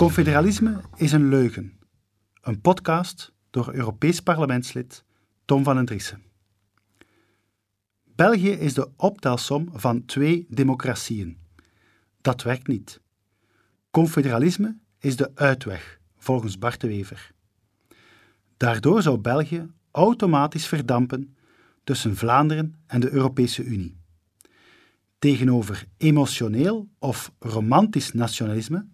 Confederalisme is een leugen. Een podcast door Europees parlementslid Tom van den Driessen. België is de optelsom van twee democratieën. Dat werkt niet. Confederalisme is de uitweg, volgens Bart de Wever. Daardoor zou België automatisch verdampen tussen Vlaanderen en de Europese Unie. Tegenover emotioneel of romantisch nationalisme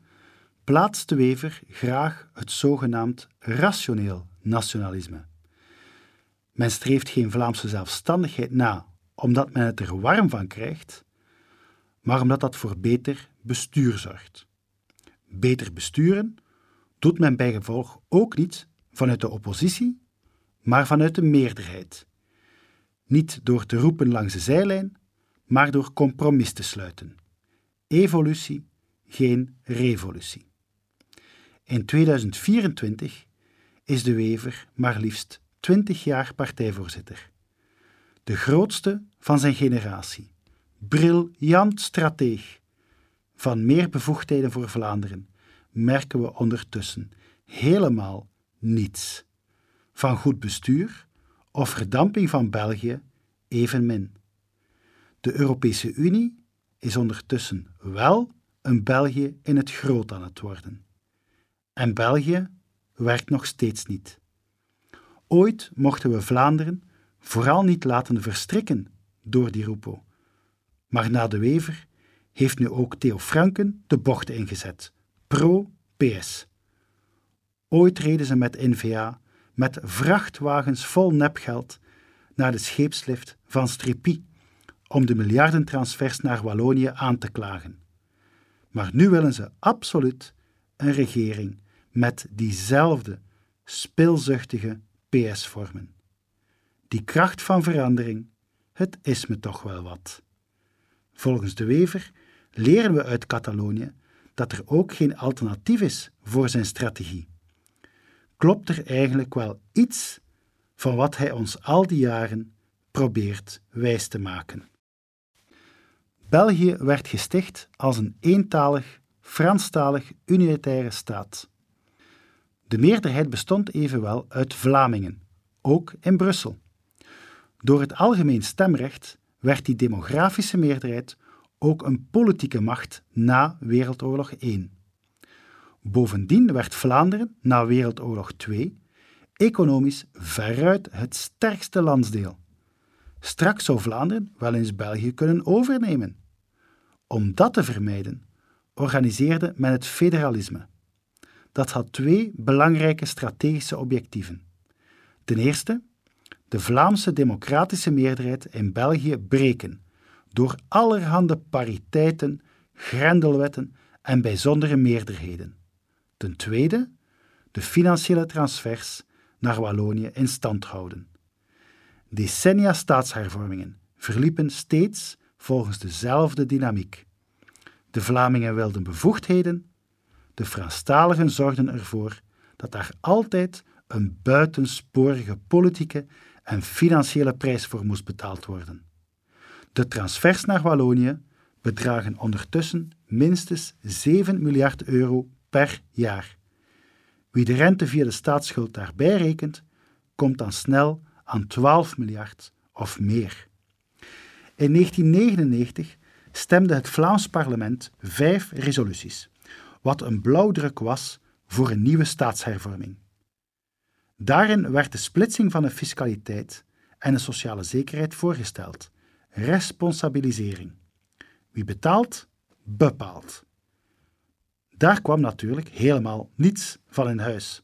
plaatst de Wever graag het zogenaamd rationeel nationalisme. Men streeft geen Vlaamse zelfstandigheid na omdat men het er warm van krijgt, maar omdat dat voor beter bestuur zorgt. Beter besturen doet men bijgevolg ook niet vanuit de oppositie, maar vanuit de meerderheid. Niet door te roepen langs de zijlijn, maar door compromis te sluiten. Evolutie, geen revolutie. In 2024 is de Wever maar liefst 20 jaar partijvoorzitter. De grootste van zijn generatie. Briljant strateeg. Van meer bevoegdheden voor Vlaanderen merken we ondertussen helemaal niets. Van goed bestuur of verdamping van België evenmin. De Europese Unie is ondertussen wel een België in het groot aan het worden. En België werkt nog steeds niet. Ooit mochten we Vlaanderen vooral niet laten verstrikken door die roepo. Maar na de Wever heeft nu ook Theo Franken de bocht ingezet. Pro-PS. Ooit reden ze met NVA met vrachtwagens vol nepgeld naar de scheepslift van Stripie om de miljardentransfers naar Wallonië aan te klagen. Maar nu willen ze absoluut een regering met diezelfde speelzuchtige PS vormen. Die kracht van verandering, het is me toch wel wat. Volgens de Wever leren we uit Catalonië dat er ook geen alternatief is voor zijn strategie. Klopt er eigenlijk wel iets van wat hij ons al die jaren probeert wijs te maken? België werd gesticht als een eentalig, Franstalig unitaire staat. De meerderheid bestond evenwel uit Vlamingen, ook in Brussel. Door het algemeen stemrecht werd die demografische meerderheid ook een politieke macht na Wereldoorlog I. Bovendien werd Vlaanderen na Wereldoorlog II economisch veruit het sterkste landsdeel. Straks zou Vlaanderen wel eens België kunnen overnemen. Om dat te vermijden, organiseerde men het federalisme. Dat had twee belangrijke strategische objectieven. Ten eerste, de Vlaamse democratische meerderheid in België breken door allerhande pariteiten, grendelwetten en bijzondere meerderheden. Ten tweede, de financiële transfers naar Wallonië in stand houden. Decennia staatshervormingen verliepen steeds volgens dezelfde dynamiek. De Vlamingen wilden bevoegdheden, de Franstaligen zorgden ervoor dat daar altijd een buitensporige politieke en financiële prijs voor moest betaald worden. De transfers naar Wallonië bedragen ondertussen minstens 7 miljard euro per jaar. Wie de rente via de staatsschuld daarbij rekent, komt dan snel aan 12 miljard of meer. In 1999 stemde het Vlaams parlement vijf resoluties, wat een blauwdruk was voor een nieuwe staatshervorming. Daarin werd de splitsing van de fiscaliteit en de sociale zekerheid voorgesteld. Responsabilisering. Wie betaalt, bepaalt. Daar kwam natuurlijk helemaal niets van in huis,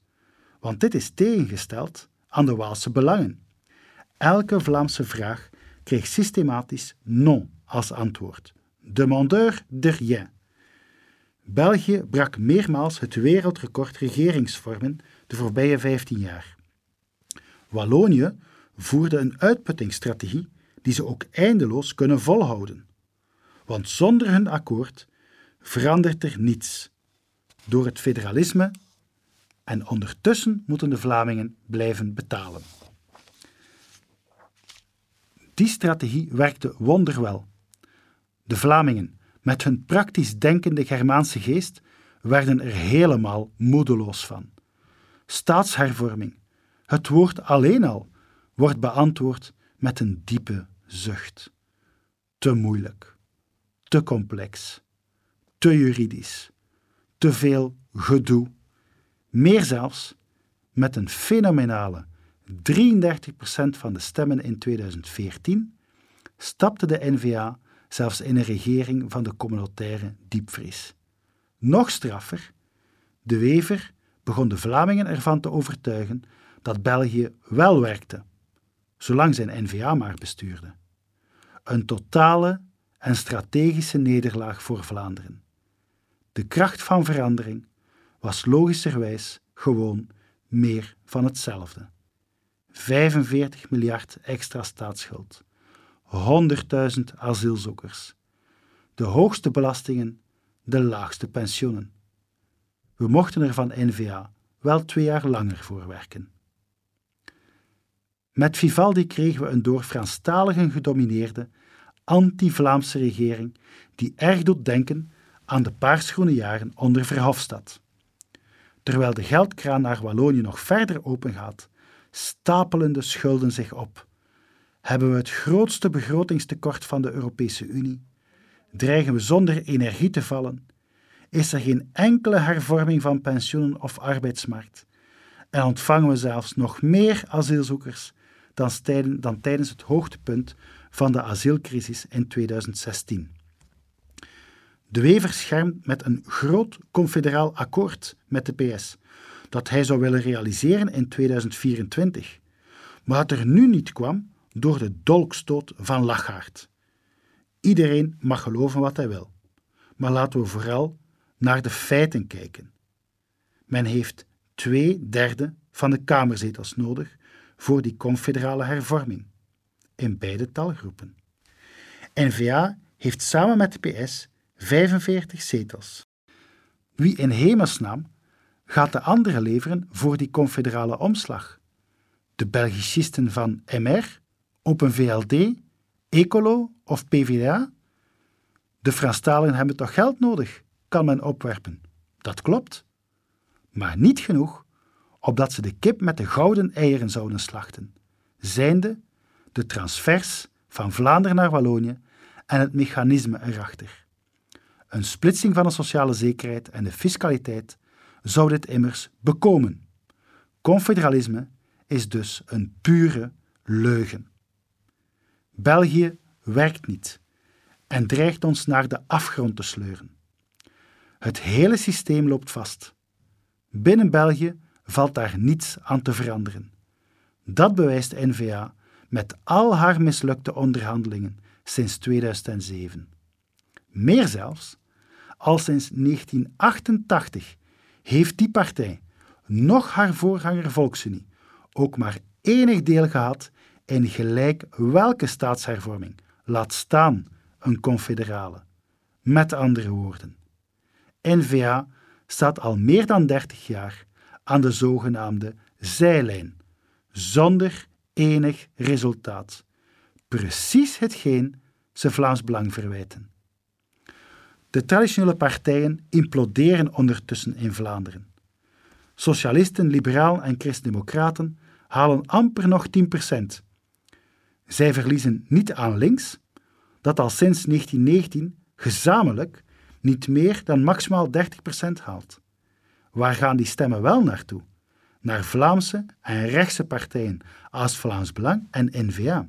want dit is tegengesteld aan de Waalse belangen. Elke Vlaamse vraag kreeg systematisch non als antwoord. Demandeur de rien. België brak meermaals het wereldrecord regeringsvormen de voorbije 15 jaar. Wallonië voerde een uitputtingsstrategie die ze ook eindeloos kunnen volhouden. Want zonder hun akkoord verandert er niets. Door het federalisme en ondertussen moeten de Vlamingen blijven betalen. Die strategie werkte wonderwel. De Vlamingen, met hun praktisch denkende Germaanse geest, werden er helemaal moedeloos van. Staatshervorming, het woord alleen al, wordt beantwoord met een diepe zucht. Te moeilijk, te complex, te juridisch, te veel gedoe, meer zelfs met een fenomenale 33% van de stemmen in 2014 stapte de NVA zelfs in een regering van de communautaire diepvries. Nog straffer, de Wever begon de Vlamingen ervan te overtuigen dat België wel werkte, zolang zijn NVA maar bestuurde. Een totale en strategische nederlaag voor Vlaanderen. De kracht van verandering was logischerwijs gewoon meer van hetzelfde. 45 miljard extra staatsschuld, 100.000 asielzoekers, de hoogste belastingen, de laagste pensioenen. We mochten er van NVA wel twee jaar langer voor werken. Met Vivaldi kregen we een door Franstaligen gedomineerde anti-Vlaamse regering die erg doet denken aan de paarsgroene jaren onder Verhofstadt. Terwijl de geldkraan naar Wallonië nog verder opengaat, stapelen de schulden zich op. Hebben we het grootste begrotingstekort van de Europese Unie? Dreigen we zonder energie te vallen? Is er geen enkele hervorming van pensioenen of arbeidsmarkt? En ontvangen we zelfs nog meer asielzoekers dan tijdens het hoogtepunt van de asielcrisis in 2016. De Wever schermt met een groot confederaal akkoord met de PS, dat hij zou willen realiseren in 2024, maar dat er nu niet kwam door de dolkstoot van Lachaert. Iedereen mag geloven wat hij wil, maar laten we vooral naar de feiten kijken. Men heeft twee derde van de kamerzetels nodig voor die confederale hervorming, in beide talgroepen. N-VA heeft samen met de PS 45 zetels. Wie in hemelsnaam gaat de andere leveren voor die confederale omslag? De Belgicisten van MR, Open VLD, Ecolo of PvdA? De Franstaligen hebben toch geld nodig, kan men opwerpen. Dat klopt. Maar niet genoeg opdat ze de kip met de gouden eieren zouden slachten, zijnde de transfers van Vlaanderen naar Wallonië en het mechanisme erachter. Een splitsing van de sociale zekerheid en de fiscaliteit zou dit immers bekomen. Confederalisme is dus een pure leugen. België werkt niet en dreigt ons naar de afgrond te sleuren. Het hele systeem loopt vast. Binnen België valt daar niets aan te veranderen. Dat bewijst NVA met al haar mislukte onderhandelingen sinds 2007. Meer zelfs, al sinds 1988 heeft die partij, nog haar voorganger Volksunie, ook maar enig deel gehad in gelijk welke staatshervorming, laat staan een confederale. Met andere woorden, NVA staat al meer dan 30 jaar aan de zogenaamde zijlijn, zonder enig resultaat. Precies hetgeen ze Vlaams Belang verwijten. De traditionele partijen imploderen ondertussen in Vlaanderen. Socialisten, liberalen en christendemocraten halen amper nog 10%. Zij verliezen niet aan links, dat al sinds 1919 gezamenlijk niet meer dan maximaal 30% haalt. Waar gaan die stemmen wel naartoe? Naar Vlaamse en rechtse partijen als Vlaams Belang en N-VA,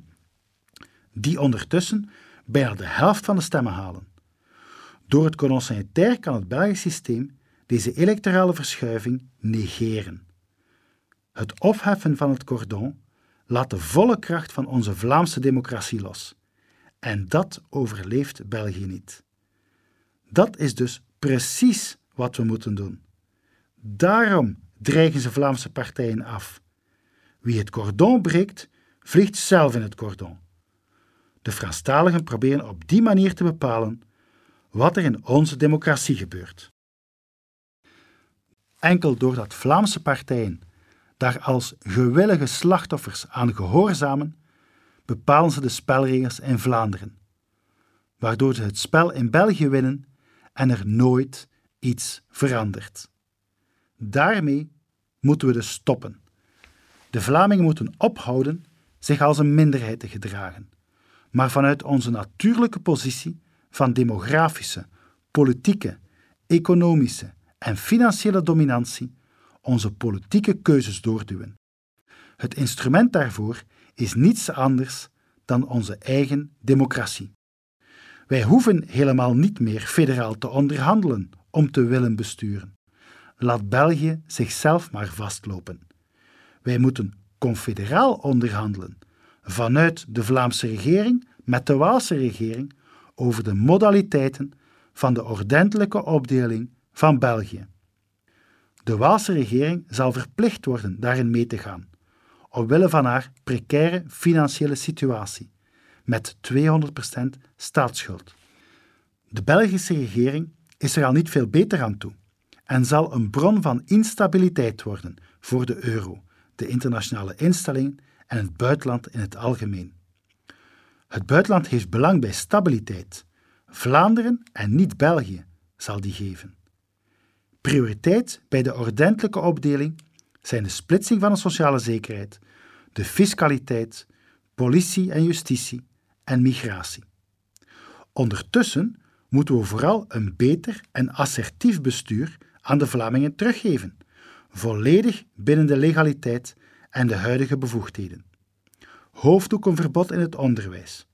die ondertussen bijna de helft van de stemmen halen. Door het consensuitair kan het Belgisch systeem deze electorale verschuiving negeren. Het opheffen van het cordon laat de volle kracht van onze Vlaamse democratie los. En dat overleeft België niet. Dat is dus precies wat we moeten doen. Daarom dreigen ze Vlaamse partijen af. Wie het cordon breekt, vliegt zelf in het cordon. De Franstaligen proberen op die manier te bepalen wat er in onze democratie gebeurt. Enkel doordat Vlaamse partijen daar als gewillige slachtoffers aan gehoorzamen, bepalen ze de spelregels in Vlaanderen, waardoor ze het spel in België winnen en er nooit iets verandert. Daarmee moeten we dus stoppen. De Vlamingen moeten ophouden zich als een minderheid te gedragen, maar vanuit onze natuurlijke positie van demografische, politieke, economische en financiële dominantie onze politieke keuzes doorduwen. Het instrument daarvoor is niets anders dan onze eigen democratie. Wij hoeven helemaal niet meer federaal te onderhandelen om te willen besturen. Laat België zichzelf maar vastlopen. Wij moeten confederaal onderhandelen vanuit de Vlaamse regering met de Waalse regering over de modaliteiten van de ordentelijke opdeling van België. De Waalse regering zal verplicht worden daarin mee te gaan, omwille van haar precaire financiële situatie, met 200% staatsschuld. De Belgische regering is er al niet veel beter aan toe en zal een bron van instabiliteit worden voor de euro, de internationale instellingen en het buitenland in het algemeen. Het buitenland heeft belang bij stabiliteit. Vlaanderen en niet België zal die geven. Prioriteit bij de ordentelijke opdeling zijn de splitsing van de sociale zekerheid, de fiscaliteit, politie en justitie en migratie. Ondertussen moeten we vooral een beter en assertief bestuur aan de Vlamingen teruggeven, volledig binnen de legaliteit en de huidige bevoegdheden. Hoofddoekenverbod in het onderwijs.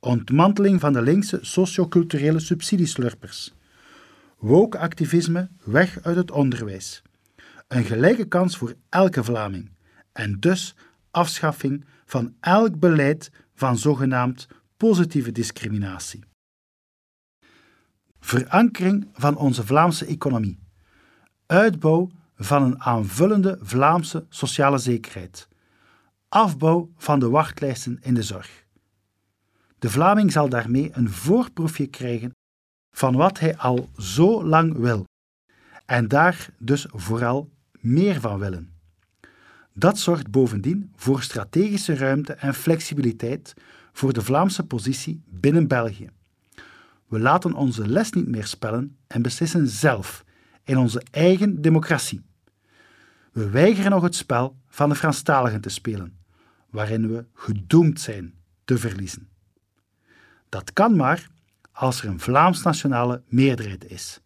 Ontmanteling van de linkse socioculturele subsidieslurpers. Woke-activisme weg uit het onderwijs. Een gelijke kans voor elke Vlaming. En dus afschaffing van elk beleid van zogenaamd positieve discriminatie. Verankering van onze Vlaamse economie. Uitbouw van een aanvullende Vlaamse sociale zekerheid. Afbouw van de wachtlijsten in de zorg. De Vlaming zal daarmee een voorproefje krijgen van wat hij al zo lang wil, en daar dus vooral meer van willen. Dat zorgt bovendien voor strategische ruimte en flexibiliteit voor de Vlaamse positie binnen België. We laten onze les niet meer spellen en beslissen zelf in onze eigen democratie. We weigeren nog het spel van de Franstaligen te spelen, waarin we gedoemd zijn te verliezen. Dat kan maar als er een Vlaams-nationale meerderheid is.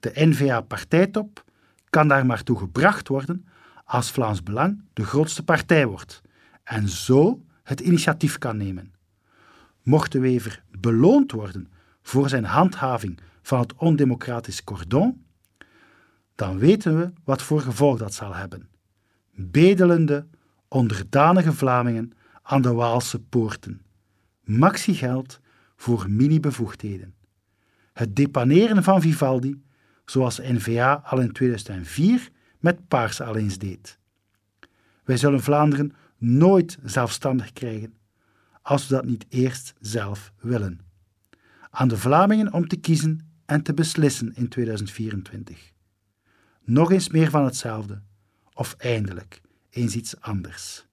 De N-VA-partijtop kan daar maar toe gebracht worden als Vlaams Belang de grootste partij wordt en zo het initiatief kan nemen. Mocht de Wever beloond worden voor zijn handhaving van het ondemocratisch cordon, dan weten we wat voor gevolg dat zal hebben. Bedelende, onderdanige Vlamingen aan de Waalse poorten. Maxi-geld voor mini-bevoegdheden. Het depaneren van Vivaldi, zoals NVA al in 2004 met Paars al eens deed. Wij zullen Vlaanderen nooit zelfstandig krijgen als we dat niet eerst zelf willen. Aan de Vlamingen om te kiezen en te beslissen in 2024. Nog eens meer van hetzelfde, of eindelijk eens iets anders.